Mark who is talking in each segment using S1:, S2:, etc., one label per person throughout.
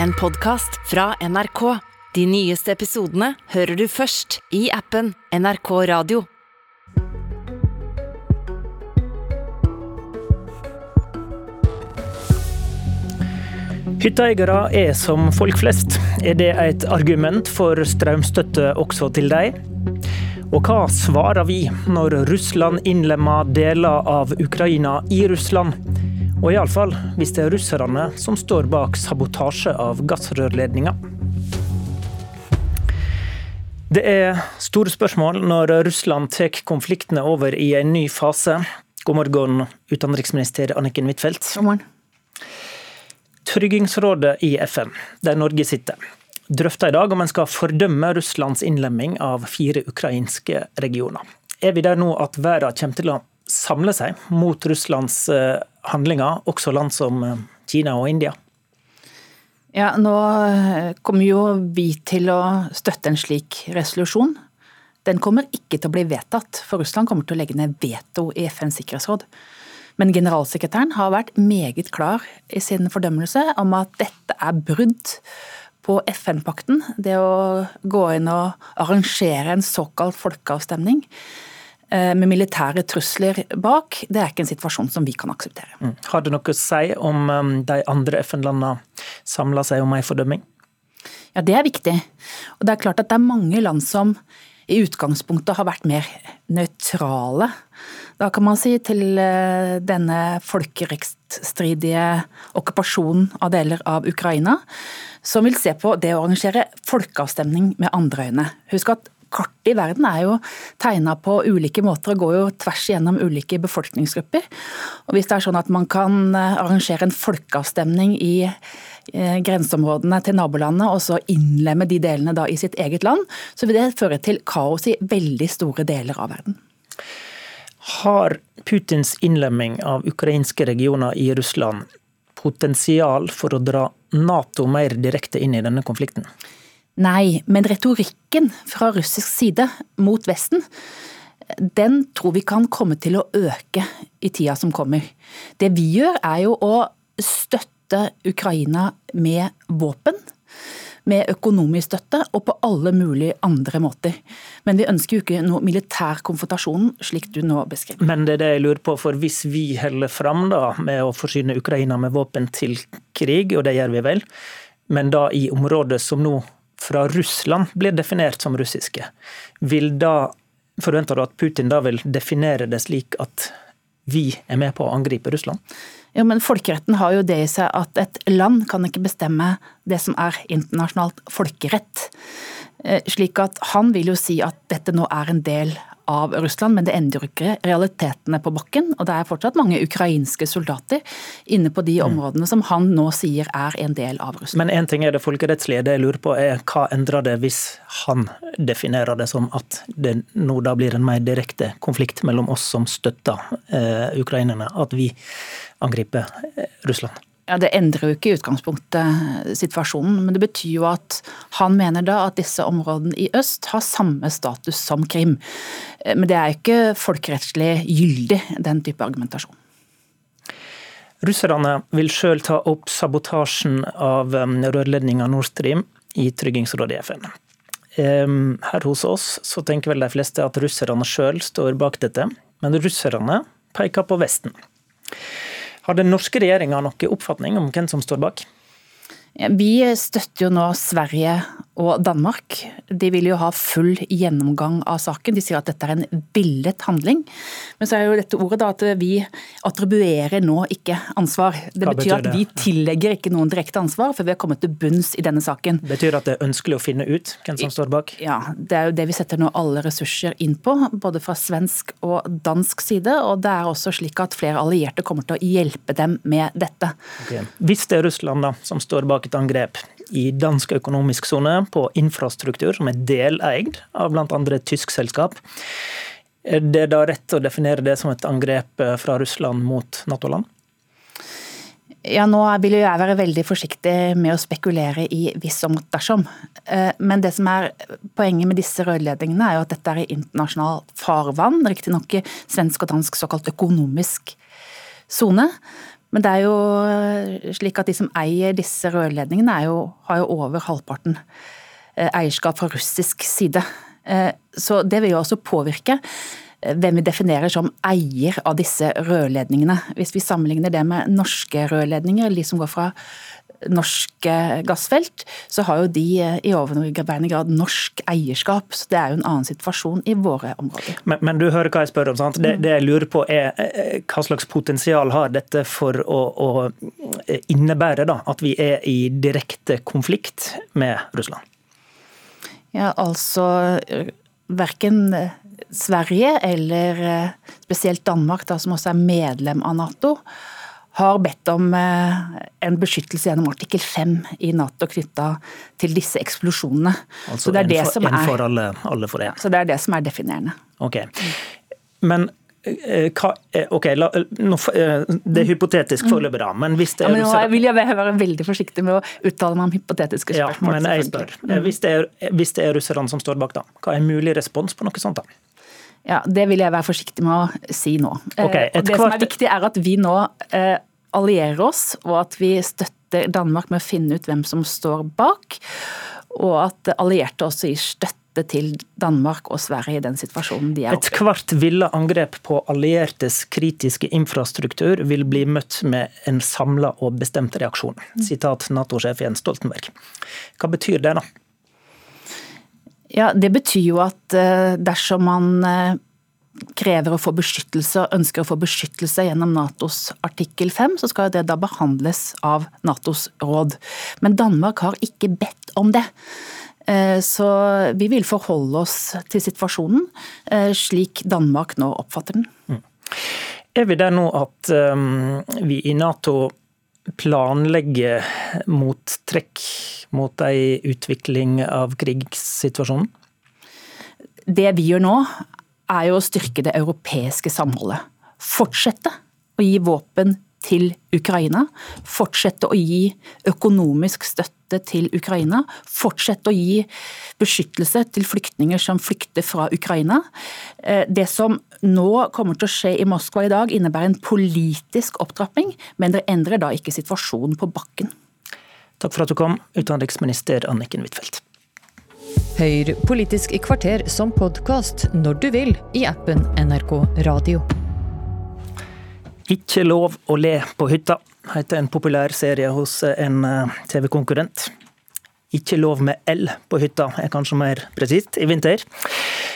S1: en podkast fra NRK. De nyeste episodene hører du først i appen NRK Radio.
S2: Hytteeiere er som folk flest. Er det et argument for strømstøtte også til deg? Og hva svarer vi når Russland innlemmer deler av Ukraina i Russland? Og iallfall hvis det er russerne som står bak sabotasje av gassrørledninga. Det er store spørsmål når Russland tar konfliktene over i en ny fase. God morgen, utenriksminister Anniken Huitfeldt.
S3: God morgen.
S2: Tryggingsrådet i FN, der Norge sitter, drøfter i dag om en skal fordømme Russlands innlemming av fire ukrainske regioner. Er vi der nå at verden kommer til å samle seg mot Russlands eh, handlinger, også land som eh, Kina og India?
S3: Ja, Nå eh, kommer jo vi til å støtte en slik resolusjon. Den kommer ikke til å bli vedtatt, for Russland kommer til å legge ned veto i FNs sikkerhetsråd. Men generalsekretæren har vært meget klar i sin fordømmelse om at dette er brudd på FN-pakten. Det å gå inn og arrangere en såkalt folkeavstemning med militære trusler bak, det er ikke en situasjon som vi kan akseptere.
S2: Mm. Har det noe å si om um, de andre FN-landene samler seg om en fordømming?
S3: Ja, det er viktig. Og det er klart at det er mange land som i utgangspunktet har vært mer nøytrale. Da kan man si til eh, denne folkerettsstridige okkupasjonen av deler av Ukraina, som vil se på det å arrangere folkeavstemning med andre øyne. Husk at kartet i verden er jo tegna på ulike måter og går jo tvers igjennom ulike befolkningsgrupper. Og Hvis det er sånn at man kan eh, arrangere en folkeavstemning i eh, grenseområdene til nabolandet, og så innlemme de delene da i sitt eget land, så vil det føre til kaos i veldig store deler av verden.
S2: Har Putins innlemming av ukrainske regioner i Russland potensial for å dra Nato mer direkte inn i denne konflikten?
S3: Nei, men retorikken fra russisk side mot Vesten, den tror vi kan komme til å øke i tida som kommer. Det vi gjør er jo å støtte Ukraina med våpen, med økonomisk støtte og på alle mulige andre måter. Men vi ønsker jo ikke noe militær konfrontasjon, slik du nå beskriver.
S2: Men det er det jeg lurer på, for hvis vi holder fram da med å forsyne Ukraina med våpen til krig, og det gjør vi vel, men da i områder som nå fra Russland blir definert som russiske. Vil da, Forventer du at Putin da vil definere det slik at vi er med på å angripe Russland?
S3: Jo, men Folkeretten har jo det i seg at et land kan ikke bestemme det som er internasjonalt folkerett. Eh, slik at han vil jo si at dette nå er en del av Russland, men det endrer ikke realitetene på bakken. Og det er fortsatt mange ukrainske soldater inne på de mm. områdene som han nå sier er en del av Russland.
S2: Men én ting er det folkerettslige, det jeg lurer på er hva endrer det hvis han definerer det som at det nå da blir en mer direkte konflikt mellom oss som støtter eh, ukrainerne, at vi angriper eh, Russland?
S3: Ja, Det endrer jo ikke i utgangspunktet situasjonen, men det betyr jo at han mener da at disse områdene i øst har samme status som Krim. Men det er jo ikke folkerettslig gyldig, den type argumentasjon.
S2: Russerne vil sjøl ta opp sabotasjen av um, rørledninga Nord Stream i Tryggingsrådet i FN. Her hos oss så tenker vel de fleste at russerne sjøl står bak dette, men russerne peker på Vesten. Har den norske regjeringa noen oppfatning om hvem som står bak?
S3: Vi støtter jo nå Sverige og Danmark. De vil jo ha full gjennomgang av saken. De sier at dette er en villet handling. Men så er jo dette ordet da at vi attribuerer nå ikke ansvar. Det betyr, betyr at vi tillegger ikke noen direkte ansvar før vi har kommet til bunns i denne saken.
S2: Betyr at det er ønskelig å finne ut hvem som står bak?
S3: Ja, det er jo det vi setter nå alle ressurser inn på. Både fra svensk og dansk side. Og det er også slik at flere allierte kommer til å hjelpe dem med dette.
S2: Okay. Hvis det er Russland da, som står bak et angrep i dansk økonomisk sone på infrastruktur som er deleid av bl.a. et tysk selskap. Er det da rett å definere det som et angrep fra Russland mot Nato-land?
S3: Ja, Nå vil jeg være veldig forsiktig med å spekulere i hvis og dersom. Eh, men det som er poenget med disse rørledningene, er jo at dette er i internasjonal farvann. Riktignok svensk og dansk såkalt økonomisk sone. Men det er jo slik at de som eier disse rørledningene, jo, har jo over halvparten eierskap fra russisk side. Så det vil jo også påvirke hvem vi definerer som eier av disse rørledningene. Hvis vi sammenligner det med norske rørledninger, de som går fra norske gassfelt, så har jo de i overveiende grad norsk eierskap. Så det er jo en annen situasjon i våre områder.
S2: Men, men du hører hva jeg spør om. sant? Det, det, jeg lurer på er eh, hva slags potensial har dette for å, å innebære da, at vi er i direkte konflikt med Russland?
S3: Ja, altså verken Sverige, eller eh, spesielt Danmark, da, som også er medlem av Nato, har bedt om eh, en beskyttelse gjennom artikkel 5 i Nato knytta til disse eksplosjonene.
S2: Altså så det er en, for, en for alle, alle for
S3: det. Ja, så det er det som er definerende.
S2: Ok. Men Eh, hva, ok, la, nå, Det er hypotetisk foreløpig, da. Men hvis det
S3: er ja, men Nå vil jeg være veldig forsiktig med å uttale meg om hypotetiske spørsmål.
S2: Ja, men jeg spør. Hvis det, er, hvis det er russerne som står bak, da, hva er mulig respons på noe sånt? da?
S3: Ja, Det vil jeg være forsiktig med å si nå.
S2: Okay,
S3: det kvart... som er viktig, er at vi nå eh, allierer oss, og at vi støtter Danmark med å finne ut hvem som står bak. Og at allierte også gir støtte støtte til Danmark og Sverige i den situasjonen de er
S2: oppe i. Ethvert ville angrep på alliertes kritiske infrastruktur vil bli møtt med en samla og bestemt reaksjon. Sitat Nato-sjef Jens Stoltenberg. Hva betyr det, da?
S3: Ja, Det betyr jo at eh, dersom man eh, krever å få beskyttelse og ønsker å få beskyttelse gjennom Natos artikkel 5, så skal det da behandles av Natos råd. Men Danmark har ikke bedt om det. Eh, så vi vil forholde oss til situasjonen slik Danmark nå oppfatter den. Mm.
S2: Er vi der nå at um, vi i Nato planlegger mot trekk mot ei utvikling av krigssituasjonen?
S3: Det vi gjør nå, er jo å styrke det europeiske samholdet. Fortsette å gi våpen til Ukraina. Fortsette å gi økonomisk støtte til Ukraina. Fortsette å gi beskyttelse til flyktninger som flykter fra Ukraina. Eh, det som nå kommer til å skje i Moskva i dag, innebærer en politisk opptrapping, men det endrer da ikke situasjonen på bakken.
S2: Takk for at du kom, utenriksminister Anniken Huitfeldt.
S1: Hør Politisk kvarter som podkast når du vil i appen NRK Radio.
S2: Ikke lov å le på hytta, heter en populær serie hos en eh, TV-konkurrent. Ikke lov med L på hytta, er kanskje mer presist, i vinter.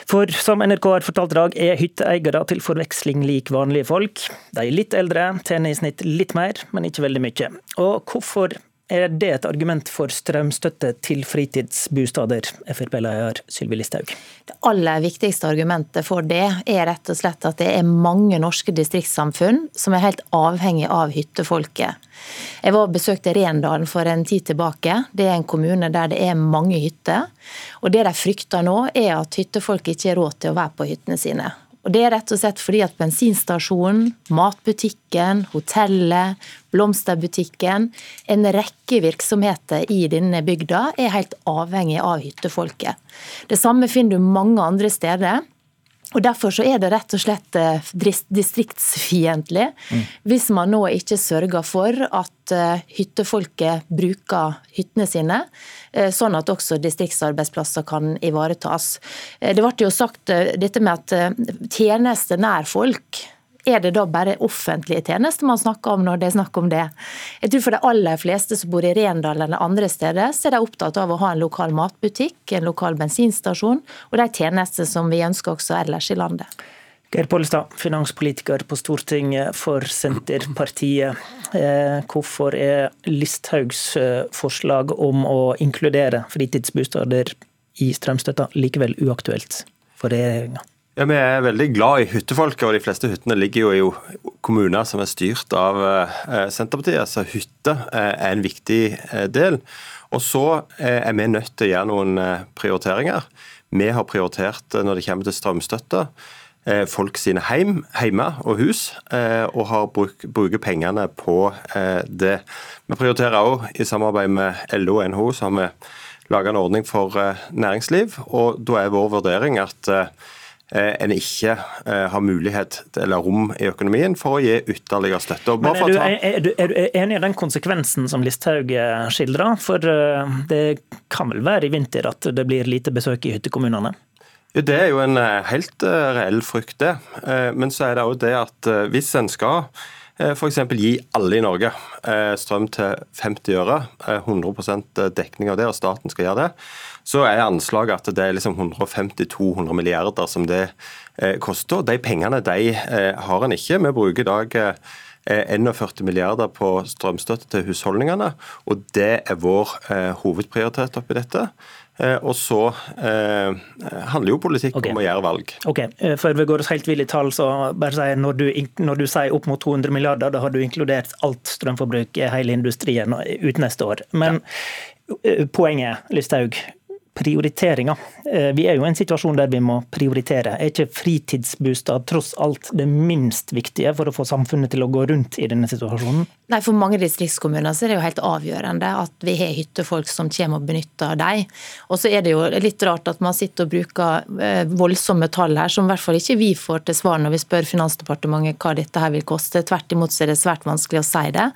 S2: For som NRK har fortalt i dag, er hytteeiere til forveksling lik vanlige folk. De er litt eldre, tjener i snitt litt mer, men ikke veldig mye. Og hvorfor er det et argument for strømstøtte til fritidsbostader, Frp-leder Sylvi Listhaug?
S4: Det aller viktigste argumentet for det er rett og slett at det er mange norske distriktssamfunn som er helt avhengig av hyttefolket. Jeg var og besøkte Rendalen for en tid tilbake. Det er en kommune der det er mange hytter. Og det de frykter nå, er at hyttefolk ikke har råd til å være på hyttene sine. Og Det er rett og slett fordi at bensinstasjonen, matbutikken, hotellet, blomsterbutikken, en rekke virksomheter i denne bygda er helt avhengig av hyttefolket. Det samme finner du mange andre steder. Og Derfor så er det rett og slett eh, distriktsfiendtlig mm. hvis man nå ikke sørger for at eh, hyttefolket bruker hyttene sine, eh, sånn at også distriktsarbeidsplasser kan ivaretas. Det ble jo sagt dette med at tjenester nær folk er det da bare offentlige tjenester man snakker om når det er snakk om det? Jeg tror For de aller fleste som bor i Rendal eller andre steder, så er de opptatt av å ha en lokal matbutikk, en lokal bensinstasjon og de tjenester som vi ønsker også ellers i landet.
S2: Geir Pollestad, finanspolitiker på Stortinget for Senterpartiet. Eh, hvorfor er Listhaugs eh, forslag om å inkludere fritidsbostader i strømstøtta likevel uaktuelt for regjeringa?
S5: Ja, Vi er veldig glad i hyttefolket, og de fleste hyttene ligger jo i kommuner som er styrt av eh, Senterpartiet. Så hytte er en viktig del. Og så er vi nødt til å gjøre noen prioriteringer. Vi har prioritert når det kommer til strømstøtte folk sine heim, heime og hus, og har bruk, bruker pengene på det. Vi prioriterer òg i samarbeid med LO og NHO, så har vi laga en ordning for næringsliv. og Da er vår vurdering at en ikke har mulighet eller rom i økonomien for å gi ytterligere støtte.
S2: Men er, du, er, du, er, du, enig i den konsekvensen som Listhaug skildrer? For det kan vel være i vinter at det blir lite besøk i hyttekommunene?
S5: Det er jo en helt reell frykt, det. Men så er det òg det at hvis en skal F.eks. gi alle i Norge strøm til 50 øre, 100% dekning av det, og staten skal gjøre det, så er anslaget at det er liksom 150-200 milliarder som det eh, koster. De pengene de eh, har en ikke. Vi bruker i dag 41 eh, milliarder på strømstøtte til husholdningene, og det er vår hovedprioritet oppi dette. Og så eh, handler jo politikk okay. om å gjøre valg.
S2: Ok, Før vi går oss helt vill i tall, så bare si når du, når du sier opp mot 200 milliarder, da har du inkludert alt strømforbruk i hele industrien ut neste år. Men ja. poenget, Listhaug, prioriteringer. Eh, vi er jo i en situasjon der vi må prioritere. Er ikke fritidsbostad tross alt det minst viktige for å få samfunnet til å gå rundt i denne situasjonen?
S4: Nei, For mange distriktskommuner så er det jo helt avgjørende at vi har hyttefolk som kommer og benytter dem. Og så er det jo litt rart at man sitter og bruker eh, voldsomme tall her, som i hvert fall ikke vi får til svar når vi spør Finansdepartementet hva dette her vil koste. Tvert imot så er det svært vanskelig å si det.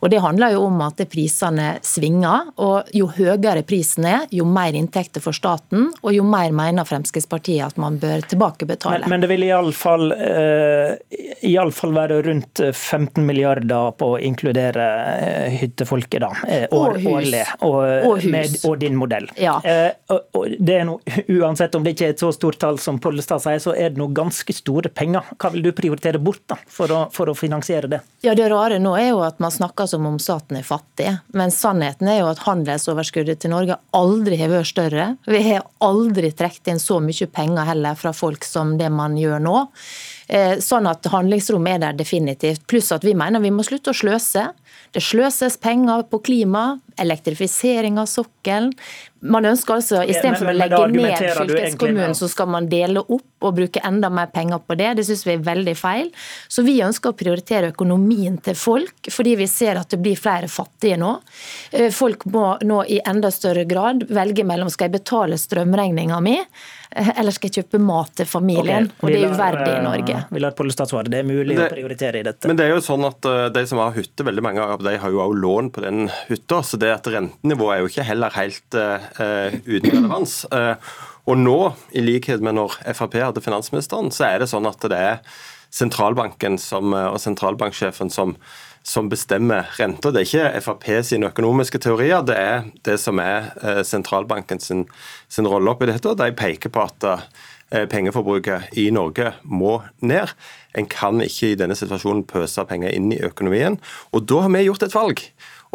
S4: Og det handler jo om at prisene svinger. Og jo høyere prisen er, jo mer inntekt inntekter for staten, og jo mer mener Fremskrittspartiet at man bør tilbakebetale.
S2: Men, men det vil iallfall eh, være rundt 15 milliarder på å inkludere uh, hyttefolket, da.
S4: År, og hus. Årlig,
S2: og, og, med, og, din modell.
S4: Ja.
S2: Eh, og det er no, uansett om det ikke er et så stort tall som Pollestad sier, så er det noe ganske store penger. Hva vil du prioritere bort da, for å, for å finansiere det?
S4: Ja, Det rare nå er jo at man snakker som om staten er fattig, men sannheten er jo at handelsoverskuddet til Norge aldri har vært større større. Vi har aldri trukket inn så mye penger heller fra folk som det man gjør nå. Eh, sånn at handlingsrommet er der definitivt. Pluss at vi mener vi må slutte å sløse. Det sløses penger på klima, elektrifisering av sokkelen. Man ønsker altså, Istedenfor å legge ned fylkeskommunen, så skal man dele opp og bruke enda mer penger på det. Det syns vi er veldig feil. Så vi ønsker å prioritere økonomien til folk, fordi vi ser at det blir flere fattige nå. Eh, folk må nå i enda større grad velge mellom skal jeg betale strømregninga mi, eller skal jeg kjøpe mat til familien. Okay. Og det er uverdig i Norge.
S2: Vi lar Pollestad svare. Det er mulig det, å prioritere i dette.
S5: Men det er jo sånn at de som har hytte, veldig mange av de har jo også lån på den hytta. så det at rentenivået er jo ikke heller helt uh, uten relevans. Uh, og nå, i likhet med når Frp hadde finansministeren, så er det sånn at det er sentralbanken som, og sentralbanksjefen som, som bestemmer renta. Det er ikke Frp sine økonomiske teorier, det er det som er sentralbanken sin, sin rolle oppi dette. og De peker på at pengeforbruket i Norge må ned. En kan ikke i denne situasjonen pøse penger inn i økonomien. Og da har vi gjort et valg.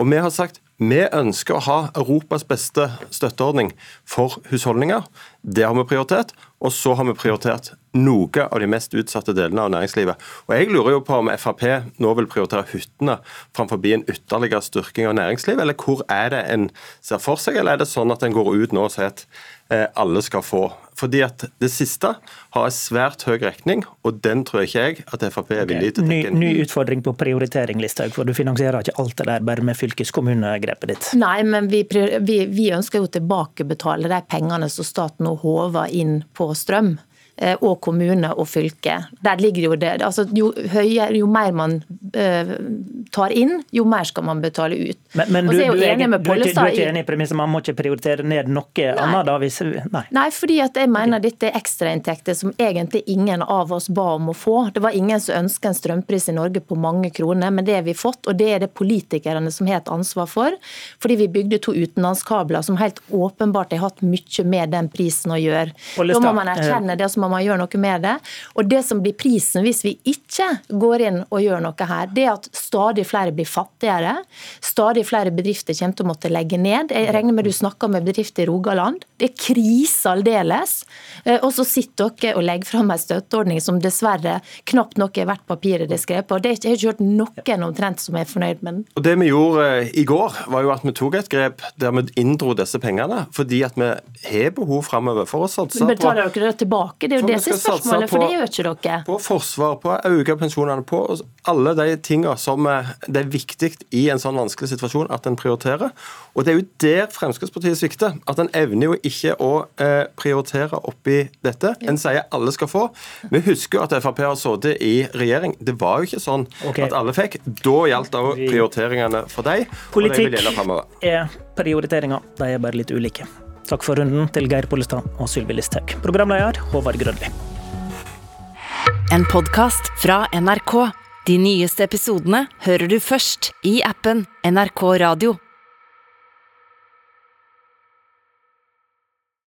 S5: Og vi har sagt vi ønsker å ha Europas beste støtteordning for husholdninger. Det har vi prioritert. Og så har vi prioritert noe av de mest utsatte delene av næringslivet. Og Jeg lurer jo på om Frp nå vil prioritere hyttene framfor en ytterligere styrking av næringslivet, eller hvor er det en ser for seg, eller er det sånn at en går ut nå og sier at eh, alle skal få? Fordi at Det siste har en svært høy regning, og den tror ikke jeg at Frp er villig til å
S2: tenke inn. Ny, ny utfordring på prioritering, Listhaug, for du finansierer ikke alt det der bare med fylkeskommunegrepet ditt.
S4: Nei, men vi, vi, vi ønsker jo tilbakebetale de pengene som staten nå håver inn på strøm. Eh, og kommune og fylke. Der ligger jo det. Altså, jo, høyere, jo mer man uh, tar inn, jo mer skal man betale ut.
S2: Men, men du, er du, er, du, er, ikke enig i premisset man må ikke prioritere ned noe annet? da? Hvis,
S4: nei. nei, fordi jeg mener okay. dette er ekstrainntekter som egentlig ingen av oss ba om å få. Det var ingen som ønsket en strømpris i Norge på mange kroner, men det har vi fått. Og det er det politikerne som har et ansvar for. Fordi vi bygde to utenlandskabler som helt åpenbart har hatt mye med den prisen å gjøre. Da må man erkjenne det. som må man gjøre noe med det. Og det som blir prisen hvis vi ikke går inn og gjør noe her, det er at stadig flere blir fattigere. Stadig flere bedrifter kommer til å måtte legge ned. Jeg regner med du snakker med bedrifter i Rogaland. Det er krise aldeles. Eh, og så sitter dere og legger fram en støtteordning som dessverre knapt nok er verdt papiret det er skrevet på. Det har ikke hørt noen omtrent som er fornøyd med den.
S5: Og Det vi gjorde eh, i går, var jo at vi tok et grep der vi inndro disse pengene, fordi at vi har behov framover for å satse
S4: på Betaler dere det tilbake? Det er jo det som er spørsmålet, for det gjør ikke dere.
S5: På forsvar, på å øke pensjonene, på alle de tingene som eh, det er viktig i en sånn vanskelig situasjon at en prioriterer. Og det er jo der Fremskrittspartiet svikter. At en evner jo ikke å eh, prioritere oppi dette. En sier alle skal få. Vi husker jo at Frp har sittet i regjering. Det var jo ikke sånn
S2: okay.
S5: at alle fikk. Da gjaldt òg prioriteringene for deg. og det vil
S2: Politikk
S5: gjelde fremover.
S2: er prioriteringer, de er bare litt ulike. Takk for runden til Geir Pollestad og Sylvi Listhaug. Programleder Håvard Grønli.
S1: En podkast fra NRK. De nyeste episodene hører du først i appen NRK Radio.